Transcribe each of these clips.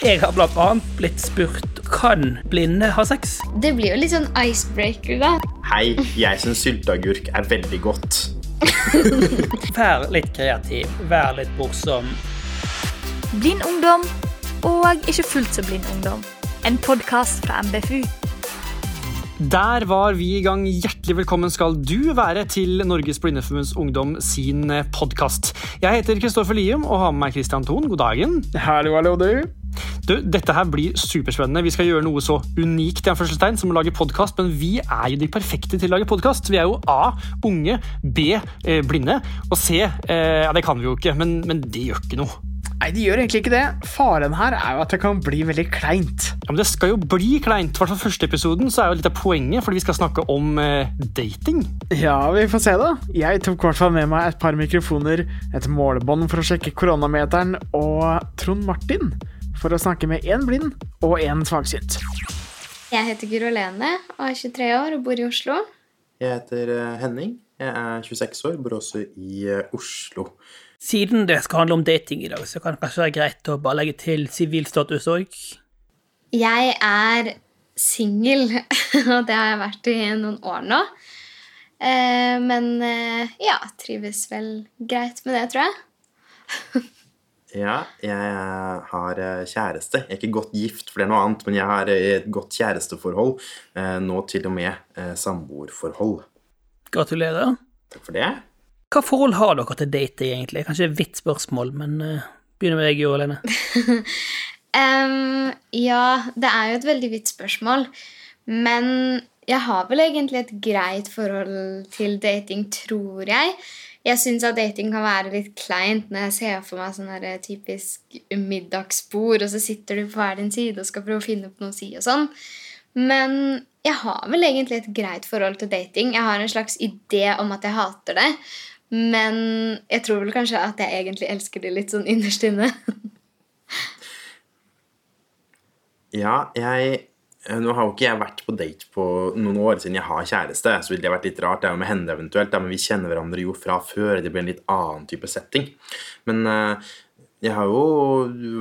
Jeg har blant annet blitt spurt kan blinde ha sex. Det blir jo litt sånn icebreaker, da. Hei, jeg syns sylteagurk er veldig godt. Vær litt kreativ, vær litt morsom. Blind ungdom og ikke fullt så blind ungdom. En podkast fra MBFU. Der var vi i gang. Hjertelig velkommen skal du være til Norges Blindeforbunds Ungdom sin podkast. Jeg heter Kristoffer Lium og har med meg Christian Thon. God dagen. Hallo, hallo, du. Du, dette her blir superspennende. Vi skal gjøre noe så unikt i som å lage podkast, men vi er jo de perfekte til å lage podkast. Vi er jo A unge, B eh, blinde, og C eh, Ja, det kan vi jo ikke, men, men det gjør ikke noe. Nei, de gjør egentlig ikke det. Faren her er jo at det kan bli veldig kleint. Ja, men Det skal jo bli kleint. I hvert fall første episoden så er jo litt av poenget, fordi vi skal snakke om eh, dating. Ja, vi får se, da. Jeg tok hvert fall med meg et par mikrofoner, et målebånd for å sjekke koronameteren, og Trond Martin for å snakke med én blind og én svaksynt. Jeg heter Guro Lene og er 23 år og bor i Oslo. Jeg heter eh, Henning. Jeg er 26 år, bor også i eh, Oslo. Siden det skal handle om dating i dag, så kan det kanskje være greit å bare legge til sivilstatus òg. Jeg er singel, og det har jeg vært i noen år nå. Eh, men ja, trives vel greit med det, tror jeg. Ja, jeg har eh, kjæreste. Jeg er ikke godt gift, for det er noe annet, men jeg har eh, et godt kjæresteforhold. eh, Nå til og med samboerforhold. Gratulerer. Takk for det. Hva forhold har dere til dating, egentlig? Kanskje et vidt spørsmål, men begynner med deg, Jo Alene. um, ja, det er jo et veldig vidt spørsmål. Men jeg har vel egentlig et greit forhold til dating, tror jeg. Jeg syns at dating kan være litt kleint når jeg ser for meg sånn her typisk middagsbord, og så sitter du på hver din side og skal prøve å finne opp noe å si og sånn. Men jeg har vel egentlig et greit forhold til dating. Jeg har en slags idé om at jeg hater det. Men jeg tror vel kanskje at jeg egentlig elsker det litt sånn innerst inne. Ja, jeg eh, Nå har jo ikke jeg vært på date på noen år siden jeg har kjæreste, så ville det vært litt rart. Det er jo med henne eventuelt, men vi kjenner hverandre jo fra før. Det blir en litt annen type setting. Men eh, jeg har jo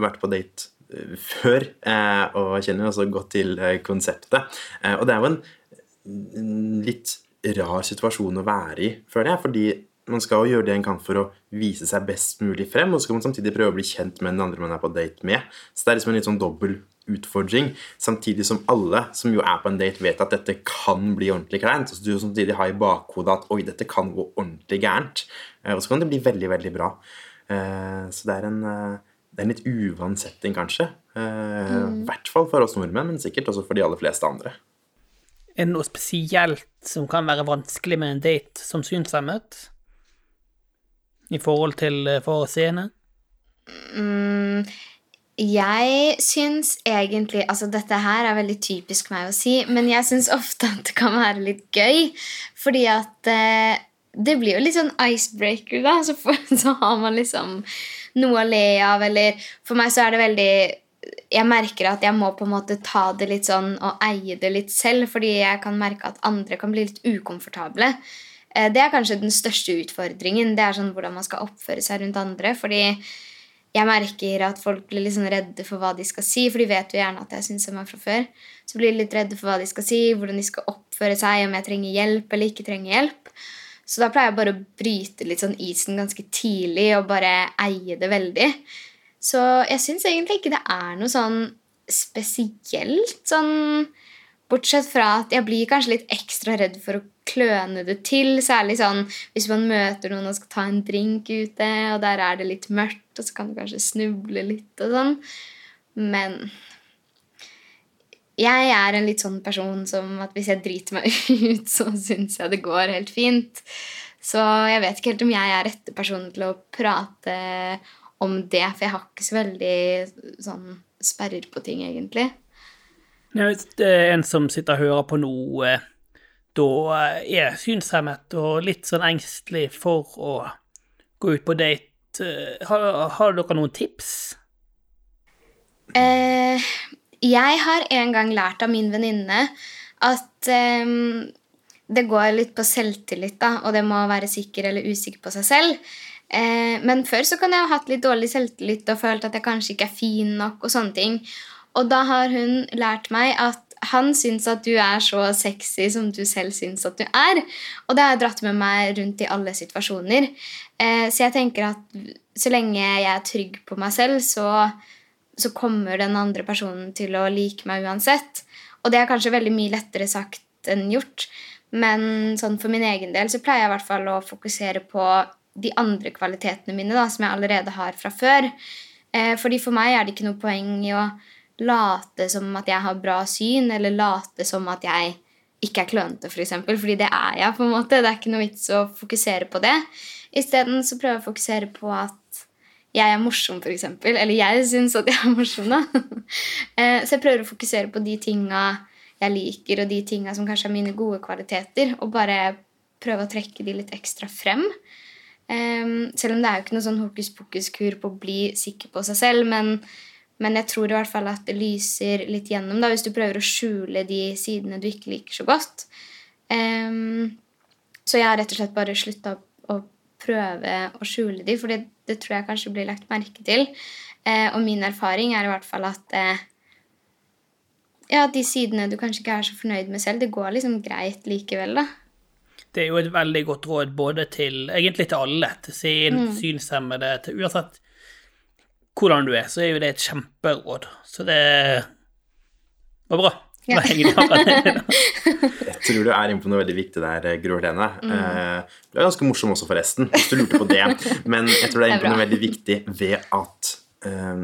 vært på date eh, før, eh, og kjenner jo også godt til eh, konseptet. Eh, og det er jo en litt rar situasjon å være i, føler jeg, fordi man skal jo gjøre det en kan for å vise seg best mulig frem, og så skal man samtidig prøve å bli kjent med den andre man er på date med. Så det er liksom en litt sånn dobbel utfordring, samtidig som alle som jo er på en date, vet at dette kan bli ordentlig kleint. Så du samtidig har i bakhodet at oi, dette kan gå ordentlig gærent. Eh, Og så kan det bli veldig, veldig bra. Eh, Så det er en, eh, det er en litt uvant setting, kanskje. Eh, I hvert fall for oss nordmenn, men sikkert også for de aller fleste andre. Er det noe spesielt som kan være vanskelig med en date som synshemmet? I forhold til forseende? Mm, jeg syns egentlig Altså, dette her er veldig typisk meg å si, men jeg syns ofte at det kan være litt gøy. Fordi at eh, det blir jo litt sånn icebreaker, da. Så, for, så har man liksom noe å le av, eller For meg så er det veldig jeg merker at jeg må på en måte ta det litt sånn og eie det litt selv, fordi jeg kan merke at andre kan bli litt ukomfortable. Eh, Det er kanskje den største utfordringen. Det er sånn hvordan man skal oppføre seg rundt andre. Fordi jeg merker at folk blir litt sånn redde for hva de skal si, for de vet jo gjerne at jeg syns om meg fra før. Så blir de litt redde for hva de skal si, hvordan de skal oppføre seg, om jeg trenger hjelp eller ikke trenger hjelp. Så da pleier jeg bare å bryte litt sånn isen ganske tidlig og bare eie det veldig. Så jeg syns egentlig ikke det er noe sånn spesielt sånn Bortsett fra at jeg blir kanskje litt ekstra redd for å kløne det til. Særlig sånn hvis man møter noen og skal ta en drink ute, og der er det litt mørkt, og så kan du kanskje snuble litt og sånn. Men jeg er en litt sånn person som at hvis jeg driter meg ut, så syns jeg det går helt fint. Så jeg vet ikke helt om jeg er rette personen til å prate om det, for jeg har ikke så veldig sånn sperrer på ting, egentlig. Ja, Hvis det er en som sitter og hører på noe, da er synshemmet og litt sånn engstelig for å gå ut på date, eh, har, har dere noen tips? Eh, jeg har en gang lært av min venninne at eh, det går litt på selvtillit, da, og det må være sikker eller usikker på seg selv. Eh, men før så kan jeg ha hatt litt dårlig selvtillit og følt at jeg kanskje ikke er fin nok. Og sånne ting. Og da har hun lært meg at han syns at du er så sexy som du selv syns at du er. Og det har jeg dratt med meg rundt i alle situasjoner. Eh, så jeg tenker at så lenge jeg er trygg på meg selv, så, så kommer den andre personen til å like meg uansett. Og det er kanskje veldig mye lettere sagt enn gjort. Men sånn for min egen del så pleier jeg i hvert fall å fokusere på de andre kvalitetene mine da, som jeg allerede har fra før. Eh, fordi For meg er det ikke noe poeng i å late som at jeg har bra syn, eller late som at jeg ikke er klønete, f.eks. For eksempel, fordi det er jeg. på en måte. Det er ikke noe vits å fokusere på det. Isteden prøver jeg å fokusere på at jeg er morsom, f.eks. Eller jeg syns at jeg er morsom, da. Eh, så jeg prøver å fokusere på de tinga jeg liker, og de tinga som kanskje er mine gode kvaliteter, og bare prøve å trekke de litt ekstra frem. Um, selv om det er jo ikke noe sånn hokus pokus-kur på å bli sikker på seg selv, men, men, jeg tror i hvert fall at det lyser litt gjennom da, hvis du prøver å skjule de sidene du ikke liker så godt. Um, så jeg har rett og slett bare slutta å prøve å skjule de, for det, det, tror jeg kanskje blir lagt merke til. Uh, og min erfaring er i hvert fall at uh, ja, de sidene du kanskje ikke er så fornøyd med selv, det går liksom greit likevel, da. Det er jo et veldig godt råd både til egentlig til alle, til sin mm. synshemmede, til uansett hvordan du er, så er jo det et kjemperåd. Så det var bra. Ja. jeg tror du er inne på noe veldig viktig der, Gro Helene. Mm. Eh, du er ganske morsom også, forresten, hvis du lurte på det. Men jeg tror du er inne på noe veldig viktig ved at uh,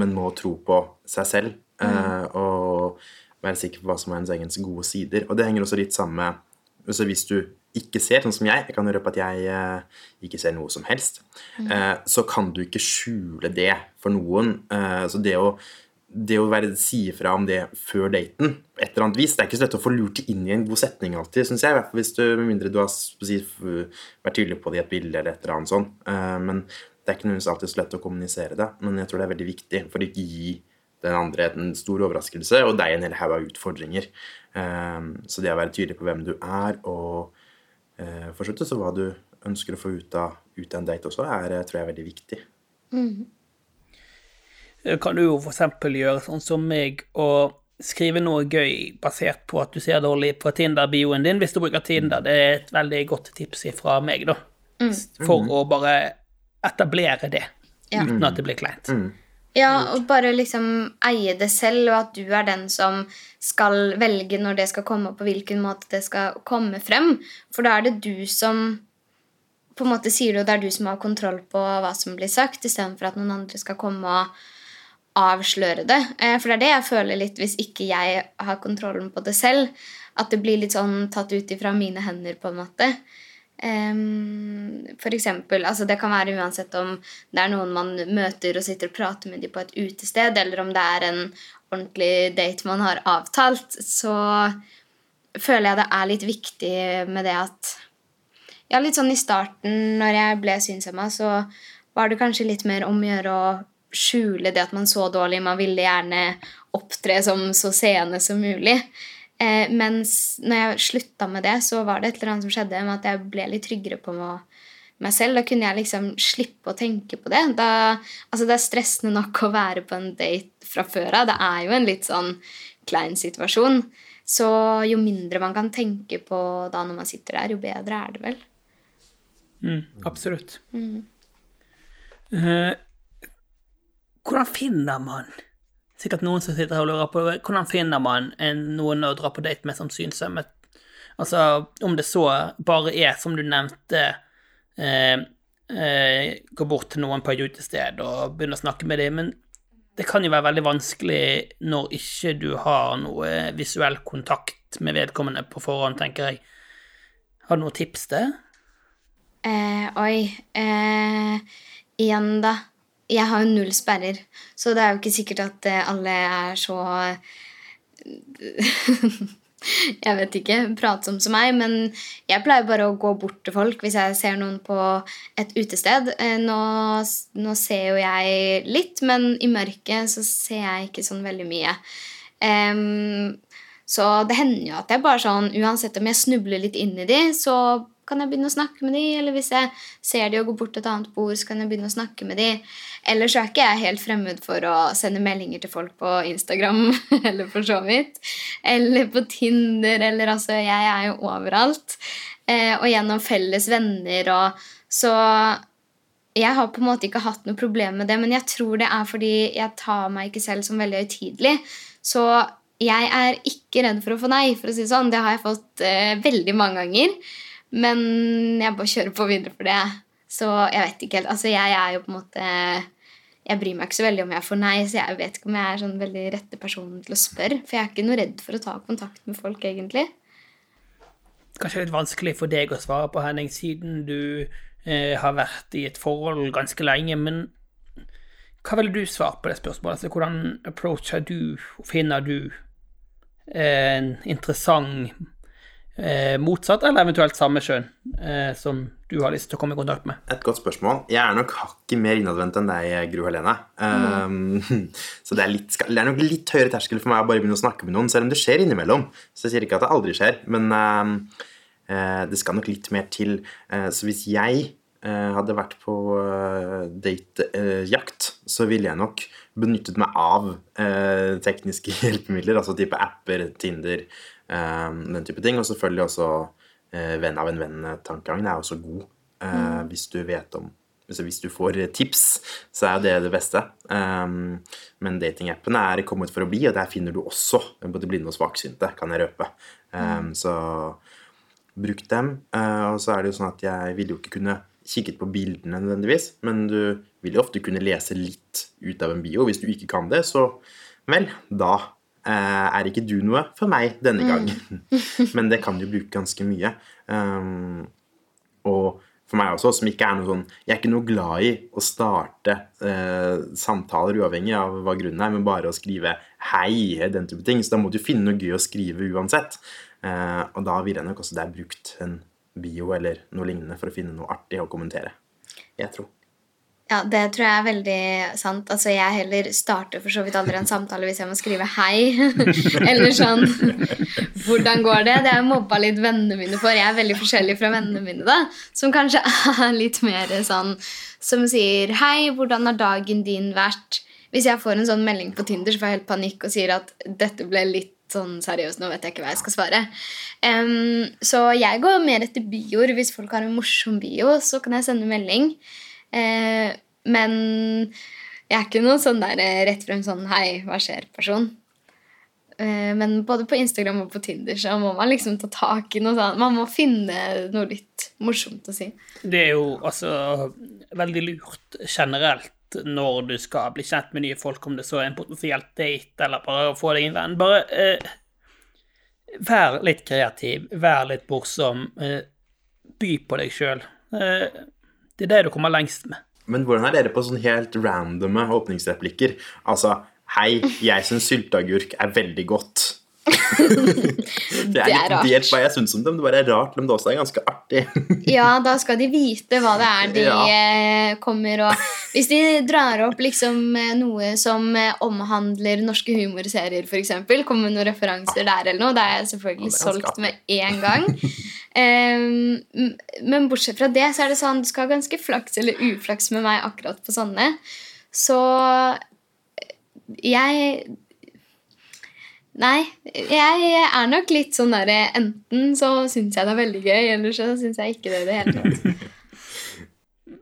man må tro på seg selv uh, mm. og være sikker på hva som er ens egen gode sider. Og det henger også litt sammen med så hvis du ikke ser, sånn som jeg, jeg kan røpe at jeg eh, ikke ser noe som helst, mm. eh, så kan du ikke skjule det for noen. Eh, så det å, det å være, si ifra om det før daten på et eller annet vis, Det er ikke så lett å få lurt inn i en god setning alltid, syns jeg. Hvis du, med mindre du har si, vært tydelig på det i et bilde eller et eller annet sånt. Eh, men det er ikke nødvendigvis alltid så lett å kommunisere det. Men jeg tror det er veldig viktig for å ikke gi den andre en stor overraskelse og deg en hel haug av utfordringer. Ehm, så det å være tydelig på hvem du er, og uh, for slutt så hva du ønsker å få ut av, ut av en date også, er, eh, tror jeg er veldig viktig. Mm. Kan du jo f.eks. gjøre sånn som meg og skrive noe gøy basert på at du ser dårlig på Tinder-bioen din, hvis du bruker Tinder. Det er et veldig godt tips fra meg, da. Mm. For mm. å bare etablere det, ja. uten at det blir kleint. Mm. Ja, og bare liksom eie det selv, og at du er den som skal velge når det skal komme, og på hvilken måte det skal komme frem. For da er det du som på en måte sier det, og det er du som har kontroll på hva som blir sagt, istedenfor at noen andre skal komme og avsløre det. Eh, for det er det jeg føler litt hvis ikke jeg har kontrollen på det selv. At det blir litt sånn tatt ut ifra mine hender, på en måte. Um, for eksempel, altså Det kan være uansett om det er noen man møter og sitter og prater med dem på et utested, eller om det er en ordentlig date man har avtalt, så føler jeg det er litt viktig med det at Ja, litt sånn i starten, når jeg ble synshemma, så var det kanskje litt mer om å gjøre å skjule det at man så dårlig. Man ville gjerne opptre som så seende som mulig. Eh, mens når jeg slutta med det, så var det et eller annet som skjedde med at jeg ble litt tryggere på meg selv. Da kunne jeg liksom slippe å tenke på det. Da, altså det er stressende nok å være på en date fra før av. Det er jo en litt sånn klein situasjon. Så jo mindre man kan tenke på da når man sitter der, jo bedre er det vel. Mm, absolutt. Mm. Uh, hvordan finner man sikkert noen som sitter her og lurer på hvordan finner man en, noen å dra på date med som synshemmet? Altså, om det så bare er, som du nevnte, eh, eh, gå bort til noen på et utested og begynne å snakke med dem, men det kan jo være veldig vanskelig når ikke du har noe visuell kontakt med vedkommende på forhånd, tenker jeg. Har du noen tips til? Eh, oi eh, Igjen, da jeg har jo null sperrer, så det er jo ikke sikkert at eh, alle er så Jeg vet ikke. Pratsom som meg. Men jeg pleier bare å gå bort til folk hvis jeg ser noen på et utested. Eh, nå, nå ser jo jeg litt, men i mørket så ser jeg ikke sånn veldig mye. Um, så det hender jo at jeg bare sånn Uansett om jeg snubler litt inn i de, så kan jeg begynne å snakke med de, eller hvis jeg ser de og går bort til et annet bord, så kan jeg begynne å snakke med de. Ellers er ikke jeg helt fremmed for å sende meldinger til folk på Instagram, eller for så vidt. Eller på Tinder, eller altså Jeg er jo overalt. Eh, og gjennom felles venner og Så jeg har på en måte ikke hatt noe problem med det, men jeg tror det er fordi jeg tar meg ikke selv som veldig høytidelig. Så jeg er ikke redd for å få nei, for å si det sånn. Det har jeg fått eh, veldig mange ganger. Men jeg bare kjører på videre for det. Så jeg vet ikke helt. Altså, jeg er jo på en måte Jeg bryr meg ikke så veldig om jeg får nei, så jeg vet ikke om jeg er sånn veldig rette personen til å spørre. For jeg er ikke noe redd for å ta kontakt med folk, egentlig. Kanskje litt vanskelig for deg å svare på, Henning, siden du eh, har vært i et forhold ganske lenge. Men hva ville du svart på det spørsmålet? Altså, hvordan approacher du, finner du en interessant eh, motsatt, eller eventuelt samme kjønn, eh, som du har lyst til å komme i kontakt med? Et godt spørsmål. Jeg er nok hakket mer innadvendt enn deg, Gro Helene. Um, så det er, litt, det er nok litt høyere terskel for meg å bare begynne å snakke med noen, selv om det skjer innimellom. Så jeg sier ikke at det aldri skjer, men um, uh, det skal nok litt mer til. Uh, så hvis jeg uh, hadde vært på datejakt, så ville jeg nok benyttet meg av tekniske hjelpemidler, altså type apper, Tinder, den type ting, og selvfølgelig også venn av en venn-tankegangen er også god. Uh, hvis du vet om altså Hvis du får tips, så er det det beste. Um, men datingappene er kommet for å bli, og der finner du også både blinde og svaksynte, kan jeg røpe. Um, så bruk dem. Uh, og så er det jo sånn at jeg vil jo ikke kunne kikket på bildene nødvendigvis, men du vil jo ofte kunne lese litt ut av en bio. Hvis du ikke kan det, så vel, da er ikke du noe for meg denne gang. men det kan du bruke ganske mye. Um, og for meg også, som ikke er noe sånn Jeg er ikke noe glad i å starte eh, samtaler uavhengig av hva grunnen er, men bare å skrive 'hei', den type ting. Så da må du finne noe gøy å skrive uansett. Eh, og da ville jeg nok også der brukt en bio eller noe lignende for å finne noe artig å kommentere. Jeg tror. Ja, det tror jeg er veldig sant. Altså, Jeg heller starter for så vidt aldri en samtale hvis jeg må skrive 'hei'. Eller sånn 'Hvordan går det?' Det har jeg mobba litt vennene mine for. Jeg er veldig forskjellig fra vennene mine, da. Som kanskje er litt mer sånn Som sier 'Hei, hvordan har dagen din vært?' Hvis jeg får en sånn melding på Tinder, så får jeg helt panikk og sier at dette ble litt sånn seriøst, nå vet jeg ikke hva jeg skal svare. Um, så jeg går mer etter bioer. Hvis folk har en morsom bio, så kan jeg sende melding. Eh, men jeg er ikke noen sånn der eh, rett frem sånn Hei, hva skjer-person. Eh, men både på Instagram og på Tinder så må man liksom ta tak i noe sånt. Man må finne noe litt morsomt å si. Det er jo altså veldig lurt generelt når du skal bli kjent med nye folk, om det så er en potensiell date eller bare å få deg en venn. Bare eh, vær litt kreativ, vær litt morsom, eh, by på deg sjøl. Eh, det er det du kommer lengst med. Men hvordan er dere på sånn helt randomme åpningsreplikker? Altså Hei, jeg syns sylteagurk er veldig godt. det er litt delt hva jeg syns om dem. Det bare er rart, men det også er ganske artig. ja, da skal de vite hva det er de ja. kommer og Hvis de drar opp liksom noe som omhandler norske humorserier, f.eks., kommer med noen referanser der eller noe, da er jeg selvfølgelig er solgt med en gang. um, men bortsett fra det, så er det sånn du skal ha ganske flaks eller uflaks med meg akkurat på sånne. Så jeg Nei, jeg er nok litt sånn derre Enten så syns jeg det er veldig gøy, eller så syns jeg ikke det i det hele tatt.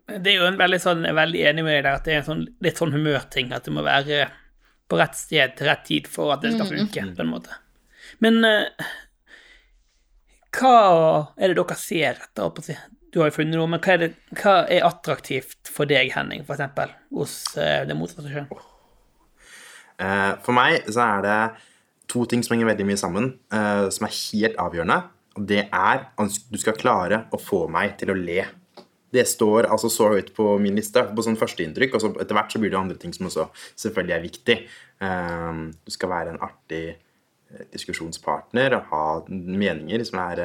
Det er jo en veldig sånn, jeg er veldig enig med deg at det er en sånn, litt sånn humørting. At det må være på rett sted til rett tid for at det skal funke, på en måte. Men uh, hva er det dere ser etter? Du har jo funnet noe, men hva er, det, hva er attraktivt for deg, Henning, for eksempel, hos uh, det motsatte kjønn? Uh, for meg så er det to ting som henger veldig mye sammen, uh, som er helt avgjørende. Og det er at du skal klare å få meg til å le. Det står altså så høyt på min liste på sånn førsteinntrykk, og så etter hvert så blir det andre ting som også selvfølgelig er viktig. Uh, du skal være en artig eh, diskusjonspartner og ha meninger som er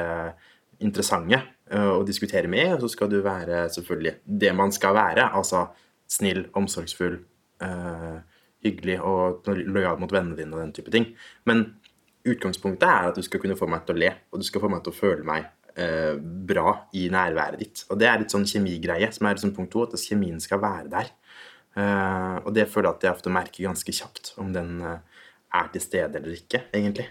interessante å diskutere med. Og så skal du være selvfølgelig det man skal være, altså snill, omsorgsfull. Uh, hyggelig og lojal mot vennene dine og den type ting. Men utgangspunktet er at du skal kunne få meg til å le, og du skal få meg til å føle meg eh, bra i nærværet ditt. Og det er litt sånn kjemigreie, som er liksom punkt to, at kjemien skal være der. Eh, og det føler jeg at jeg ofte merker ganske kjapt, om den eh, er til stede eller ikke, egentlig.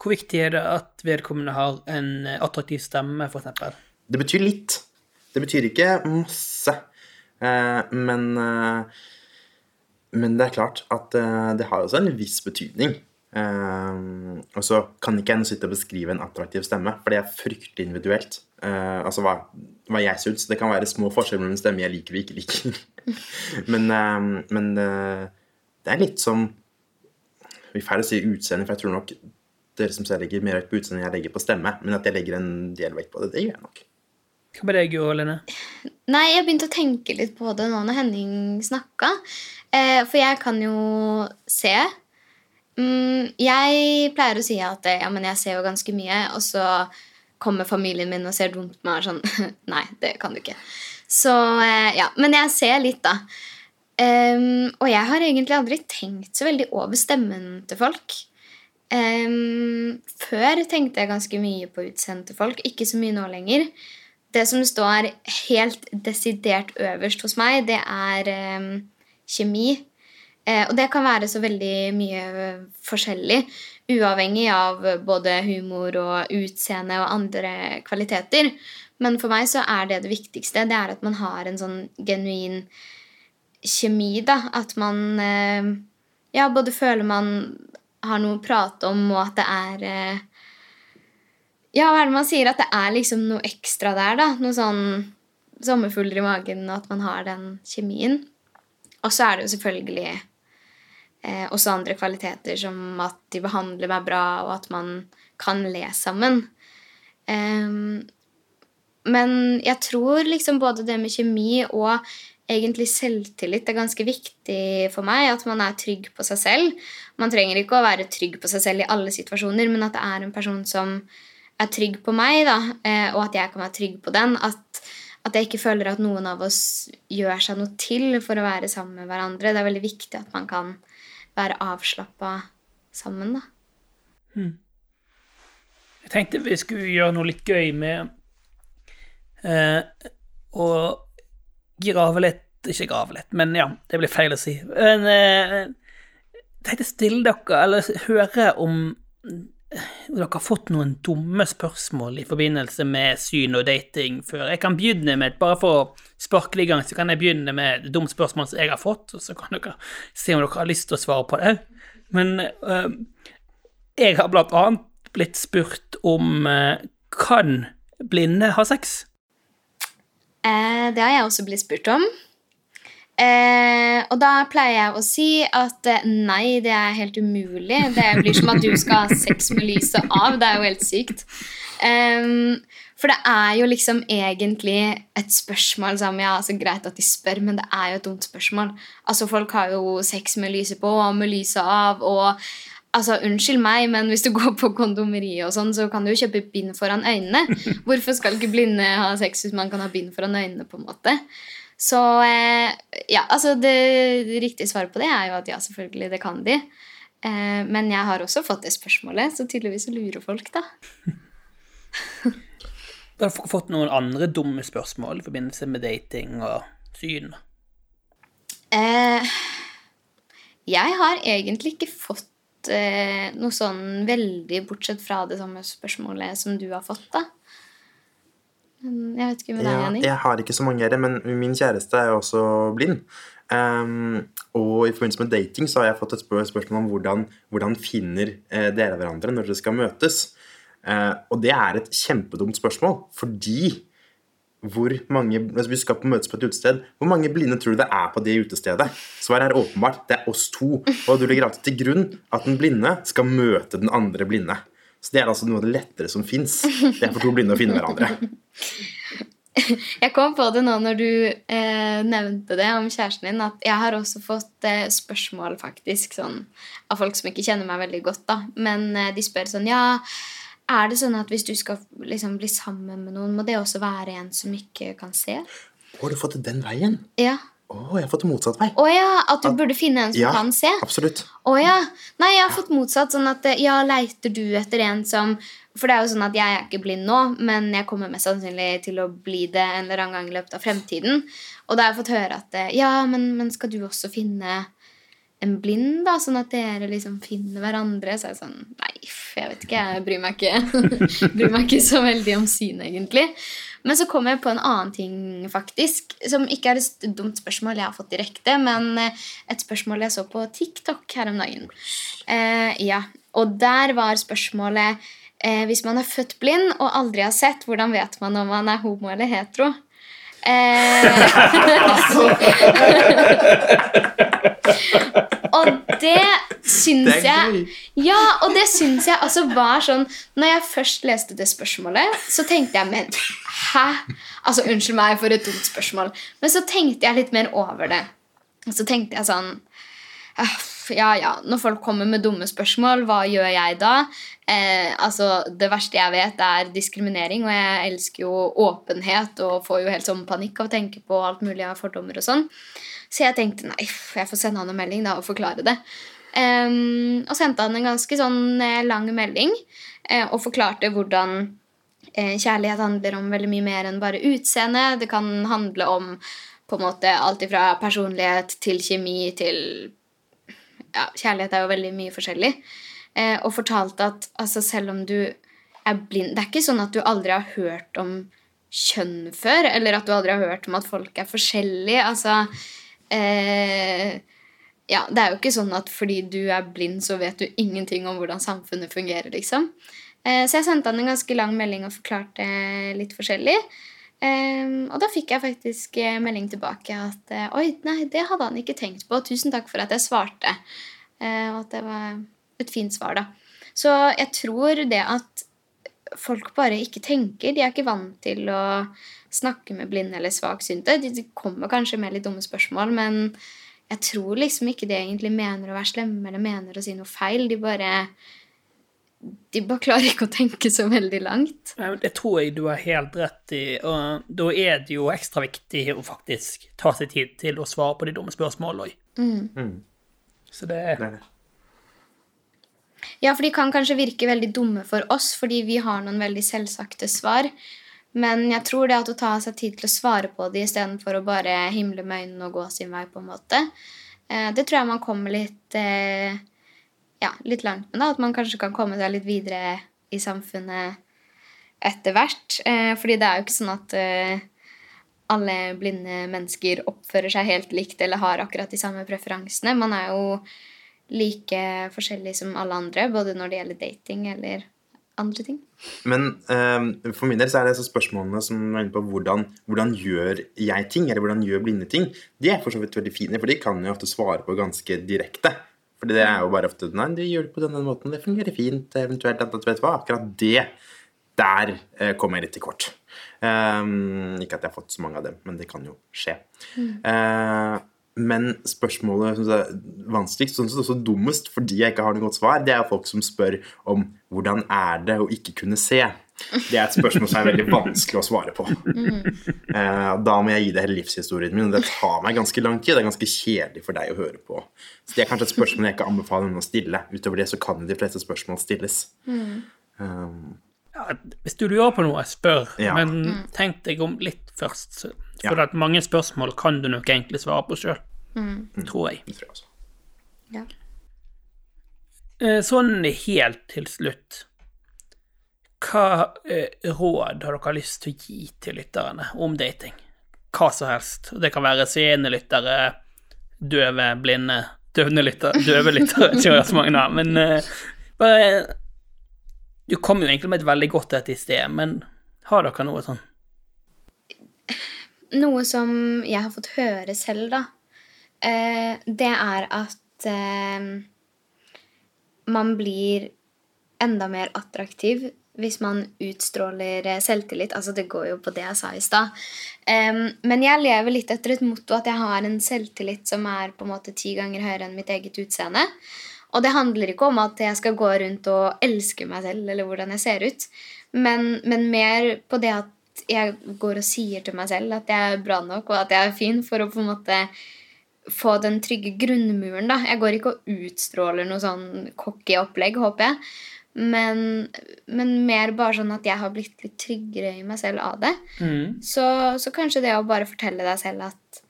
Hvor viktig er det at vedkommende har en eh, attraktiv stemme, eksempel? Det betyr litt. Det betyr ikke masse. Eh, men eh, Men det er klart at eh, det har også en viss betydning. Eh, og så kan ikke jeg nå sitte og beskrive en attraktiv stemme, for det er fryktelig individuelt. Uh, altså hva, hva jeg syns. Det kan være små forskjeller mellom stemmer jeg liker og ikke liker. men eh, men uh, det er litt som Vi får feil å si utseende, for jeg tror nok dere som ser legger mer vekt på utseende enn jeg legger på stemme. Men at jeg legger en del vekt på det, det gjør jeg nok. Hva med deg, Lene? Nei, jeg begynte å tenke litt på det nå når Henning snakka. Eh, for jeg kan jo se. Mm, jeg pleier å si at eh, ja, jeg ser jo ganske mye, og så kommer familien min og ser dumt på meg og sånn Nei, det kan du ikke. Så eh, ja. Men jeg ser litt, da. Um, og jeg har egentlig aldri tenkt så veldig over stemmen til folk. Um, før tenkte jeg ganske mye på utseendet til folk, ikke så mye nå lenger. Det som står helt desidert øverst hos meg, det er ehm, kjemi. Eh, og det kan være så veldig mye forskjellig, uavhengig av både humor og utseende og andre kvaliteter. Men for meg så er det det viktigste. Det er at man har en sånn genuin kjemi, da. At man eh, ja, både føler man har noe å prate om, og at det er eh, Ja, hva er det man sier? At det er liksom noe ekstra der, da. Noe sånn sommerfugler i magen, og at man har den kjemien. Og så er det jo selvfølgelig eh, også andre kvaliteter, som at de behandler meg bra, og at man kan le sammen. Um, men jeg tror liksom både det med kjemi og egentlig selvtillit er ganske viktig for meg. At man er trygg på seg selv. Man trenger ikke å være trygg på seg selv i alle situasjoner, men at det er en person som er trygg på meg, da, eh, og at jeg kan være trygg på den. At, at jeg ikke føler at noen av oss gjør seg noe til for å være sammen med hverandre. Det er veldig viktig at man kan være avslappa sammen, da. Jeg tenkte vi skulle gjøre noe litt gøy med eh, å grave litt Ikke grave litt, men ja, det blir feil å si. Men eh, jeg tenkte stille dere, eller høre om dere har fått noen dumme spørsmål i forbindelse med syn og dating før. Jeg kan begynne med, bare for å sparke i gang, så kan jeg begynne med dumt spørsmål som jeg har fått, og så kan dere se om dere har lyst til å svare på det. Men uh, jeg har blant annet blitt spurt om uh, kan blinde ha sex? Eh, det har jeg også blitt spurt om. Eh, og da pleier jeg å si at eh, nei, det er helt umulig. Det blir som at du skal ha sex med lyset av. Det er jo helt sykt. Um, for det er jo liksom egentlig et spørsmål som ja, altså Greit at de spør, men det er jo et dumt spørsmål. Altså Folk har jo sex med lyset på og med lyset av. og altså Unnskyld meg, men hvis du går på kondomeriet, og sånn, så kan du jo kjøpe bind foran øynene. Hvorfor skal ikke blinde ha sex hvis man kan ha bind foran øynene? på en måte? Så eh, ja, altså det, riktige svaret på det er jo at ja, selvfølgelig, det kan de. Eh, men jeg har også fått det spørsmålet, så tydeligvis lurer folk, da. Har du fått noen andre dumme spørsmål i forbindelse med dating og syn? Eh, jeg har egentlig ikke fått eh, noe sånn veldig, bortsett fra det samme spørsmålet som du har fått, da. Jeg vet ikke med deg, Ja, jeg har ikke så mange her, men min kjæreste er jo også blind. Um, og i forbindelse med dating så har jeg fått et spør spørsmål om hvordan, hvordan finner eh, dere hverandre når dere skal møtes. Uh, og det er et kjempedumt spørsmål, fordi hvor mange, altså Vi skal på møtes på et utested. Hvor mange blinde tror du det er på det utestedet? Svaret er åpenbart. Det er oss to. Og du legger alltid til grunn at den blinde skal møte den andre blinde. Så det er altså noe av det lettere som fins. Det er for to blinde å finne hverandre. Jeg kom på det nå når du eh, nevnte det om kjæresten din, at jeg har også fått eh, spørsmål faktisk sånn, av folk som ikke kjenner meg veldig godt. da. Men eh, de spør sånn Ja, er det sånn at hvis du skal liksom, bli sammen med noen, må det også være en som ikke kan se? Å, har du fått det den veien? Ja. Å, jeg har fått motsatt vei. Å ja, at du burde finne en som Ja, kan se? absolutt. Å ja. Nei, jeg har fått motsatt. Sånn at eh, ja, leiter du etter en som For det er jo sånn at jeg er ikke blind nå, men jeg kommer mest sannsynlig til å bli det en eller annen gang i løpet av fremtiden. Og da har jeg fått høre at eh, ja, men, men skal du også finne en blind, da, sånn at dere liksom finner hverandre? Så er jeg sånn Nei, jeg vet ikke, jeg bryr meg ikke, bryr meg ikke så veldig om synet, egentlig. Men så kom jeg på en annen ting, faktisk, som ikke er et dumt spørsmål jeg har fått direkte, men eh, et spørsmål jeg så på TikTok her om dagen. Eh, ja, og der var spørsmålet eh, Hvis man er født blind og aldri har sett, hvordan vet man om man er homo eller hetero? Eh, og det syns jeg. Ja, og det syns jeg altså var sånn Når jeg først leste det spørsmålet, så tenkte jeg Men hæ? Altså, unnskyld meg for et dumt spørsmål. Men så tenkte jeg litt mer over det. Og så tenkte jeg sånn «Ah, Ja, ja, når folk kommer med dumme spørsmål, hva gjør jeg da? Eh, altså, Det verste jeg vet, er diskriminering, og jeg elsker jo åpenhet og får jo helt sånn panikk av å tenke på alt mulig av fordommer og sånn. Så jeg tenkte nei, jeg får sende han en melding da og forklare det. Eh, og sendte han en ganske sånn eh, lang melding eh, og forklarte hvordan eh, kjærlighet handler om veldig mye mer enn bare utseende. Det kan handle om på en måte alt fra personlighet til kjemi til ja, Kjærlighet er jo veldig mye forskjellig. Eh, og fortalte at altså, selv om du er blind Det er ikke sånn at du aldri har hørt om kjønn før, eller at du aldri har hørt om at folk er forskjellige. Altså eh, ja, Det er jo ikke sånn at fordi du er blind, så vet du ingenting om hvordan samfunnet fungerer. liksom. Eh, så jeg sendte han en ganske lang melding og forklarte litt forskjellig. Um, og da fikk jeg faktisk eh, melding tilbake at eh, oi, nei, det hadde han ikke tenkt på. Tusen takk for at jeg svarte. Uh, og at det var et fint svar, da. Så jeg tror det at folk bare ikke tenker. De er ikke vant til å snakke med blinde eller svaksynte. De kommer kanskje med litt dumme spørsmål, men jeg tror liksom ikke de egentlig mener å være slemme eller mener å si noe feil. De bare De bare klarer ikke å tenke så veldig langt. Det tror jeg du har helt rett i, og da er det jo ekstra viktig å faktisk ta seg tid til å svare på de dumme spørsmålene òg. Mm. Så det Det er det. Ja, for de kan kanskje virke veldig dumme for oss fordi vi har noen veldig selvsagte svar. Men jeg tror det at å ta seg tid til å svare på det istedenfor å bare himle med øynene og gå sin vei, på en måte, eh, det tror jeg man kommer litt eh, ja, litt langt med. da, At man kanskje kan komme seg litt videre i samfunnet etter hvert. Eh, fordi det er jo ikke sånn at alle blinde mennesker oppfører seg helt likt eller har akkurat de samme preferansene. Man er jo like forskjellig som alle andre, både når det gjelder dating eller andre ting. Men eh, for min del så er det så spørsmålene som er inne på hvordan, hvordan gjør jeg ting, eller hvordan gjør blinde ting, de er for så vidt veldig fine, for de kan jo ofte svare på ganske direkte. For det er jo bare ofte Nei, du gjør det på denne måten, det fungerer fint, eventuelt at, vet du hva, akkurat det der eh, kommer jeg litt til kort. Um, ikke at jeg har fått så mange av dem, men det kan jo skje. Eh, men spørsmålet synes er vanskeligst, sånn som også dummest, fordi jeg ikke har noe godt svar, det er folk som spør om hvordan er det å ikke kunne se. Det er et spørsmål som er veldig vanskelig å svare på. Eh, da må jeg gi deg hele livshistorien min, og det tar meg ganske lang tid. Det er ganske kjedelig for deg å høre på. Så det er kanskje et spørsmål jeg ikke anbefaler noen å stille. Utover det så kan de fleste spørsmål stilles. Um, ja, Hvis du lurer på noe, spør, Ja. men tenk deg om litt først. For Ja. At mange spørsmål kan du nok egentlig svare på sjøl, tror jeg. det tror jeg også. Ja. Eh, Sånn helt til slutt Hva eh, råd har dere lyst til å gi til lytterne om dating? Hva som helst. Det kan være seende lyttere, døve, blinde Døvne lyttere, døve lyttere, ikke så mange da, men eh, bare Du kom jo egentlig med et veldig godt et i sted, men har dere noe sånn? Noe som jeg har fått høre selv, da, eh, det er at eh, man blir enda mer attraktiv hvis man utstråler eh, selvtillit. Altså, det går jo på det jeg sa i stad. Men jeg lever litt etter et motto at jeg har en selvtillit som er på en måte ti ganger høyere enn mitt eget utseende. Og det handler ikke om at jeg skal gå rundt og elske meg selv eller hvordan jeg ser ut, men, men mer på det at jeg går og sier til meg selv at jeg er bra nok og at jeg er fin, for å på en måte få den trygge grunnmuren. da. Jeg går ikke og utstråler noe sånn cocky opplegg, håper jeg. Men, men mer bare sånn at jeg har blitt litt tryggere i meg selv av det. Mm. Så, så kanskje det å bare fortelle deg selv at,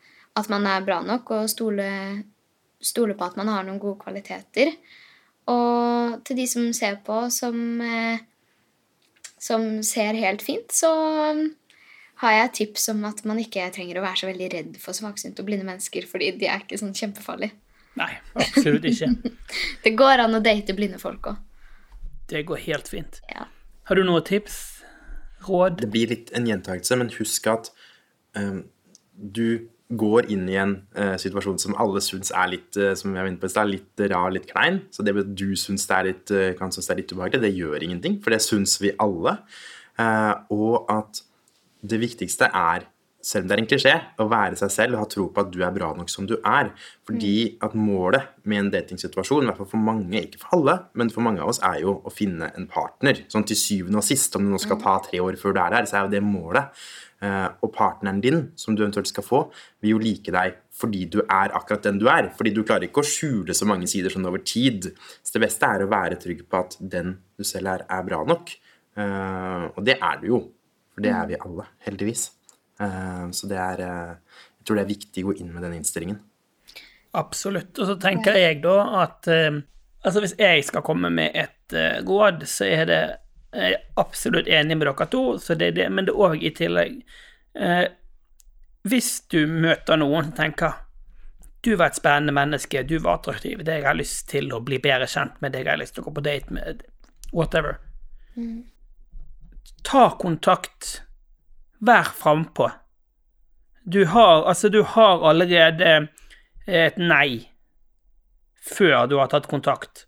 at man er bra nok, og stole, stole på at man har noen gode kvaliteter. Og til de som ser på, som, eh, som ser helt fint, så um, har jeg et tips om at man ikke trenger å være så veldig redd for svaksynte og blinde mennesker, fordi de er ikke sånn kjempefarlige. Nei, absolutt ikke. Det går an å date blinde folk òg. Det går helt fint. Ja. Har du noen tips? Råd? Det blir litt en gjentakelse, men husk at um, du går inn i en uh, situasjon som alle syns er litt uh, som jeg på er litt rar, litt klein. Så det at du syns det er litt, uh, kan synes det er litt ubehagelig, det gjør ingenting, for det syns vi alle. Og at det viktigste er, selv om det er en klisjé, å være seg selv og ha tro på at du er bra nok som du er. Fordi at målet med en datingsituasjon, i hvert fall for mange, ikke for alle, men for mange av oss, er jo å finne en partner. Sånn til syvende og sist, om det nå skal ta tre år før du er der, så er jo det målet. Eh, og partneren din, som du eventuelt skal få, vil jo like deg fordi du er akkurat den du er. Fordi du klarer ikke å skjule så mange sider sånn over tid. Så det beste er å være trygg på at den du selv er, er bra nok. Eh, og det er du jo. For det er vi alle, heldigvis. Eh, så det er eh, Jeg tror det er viktig å gå inn med den innstillingen. Absolutt. Og så tenker jeg da at eh, altså hvis jeg skal komme med et råd, så er det jeg er absolutt enig med dere to, så det er det, men det er òg i tillegg eh, Hvis du møter noen som tenker du var et spennende menneske, du var attraktiv, det jeg har lyst til å bli bedre kjent med, deg jeg har lyst til å gå på date med, whatever. Ta kontakt. Vær frampå. Du har Altså, du har allerede et nei før du har tatt kontakt.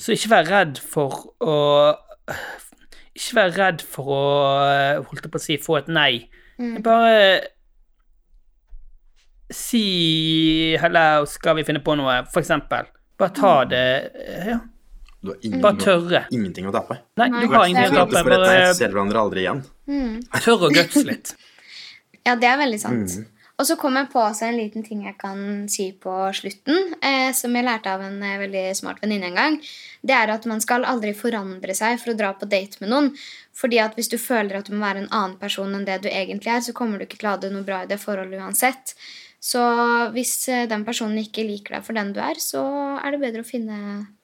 Så ikke vær redd for å Ikke vær redd for å holdt jeg på å si, få et nei. Bare si 'hello, skal vi finne på noe', for eksempel. Bare ta det ja. Du har ingen, Bare tørre. ingenting å tape. Nei, du har ingenting å tape. Bare ser hverandre aldri igjen. tør å guts litt. Ja, det er veldig sant. Og så kom jeg på også en liten ting jeg kan si på slutten, eh, som jeg lærte av en eh, veldig smart venninne en gang. Det er at man skal aldri forandre seg for å dra på date med noen. Fordi at hvis du føler at du må være en annen person enn det du egentlig er, så kommer du ikke til å ha det noe bra i det forholdet uansett. Så hvis eh, den personen ikke liker deg for den du er, så er det bedre å finne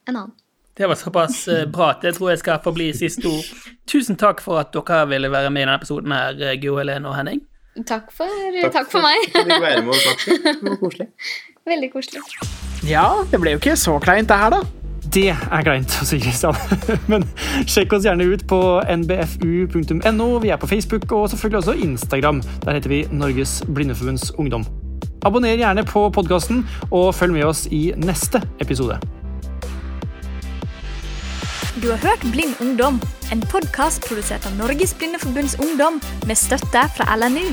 en annen. Det var såpass eh, bra at det tror jeg skal få bli siste ord. Tusen takk for at dere ville være med i denne episoden her, eh, Guro Helene og Henning. Takk for, takk for meg. for at du fikk være med og snakke. Det var koselig. Veldig koselig. Ja, det ble jo ikke så kleint, det her, da. Det er kleint å si, Kristian. Men sjekk oss gjerne ut på nbfu.no. Vi er på Facebook og selvfølgelig også Instagram. Der heter vi Norges Blindeforbunds Ungdom. Abonner gjerne på podkasten, og følg med oss i neste episode. Du har hørt Blind ungdom, en podkast produsert av Norges Blindeforbunds Ungdom med støtte fra LNU.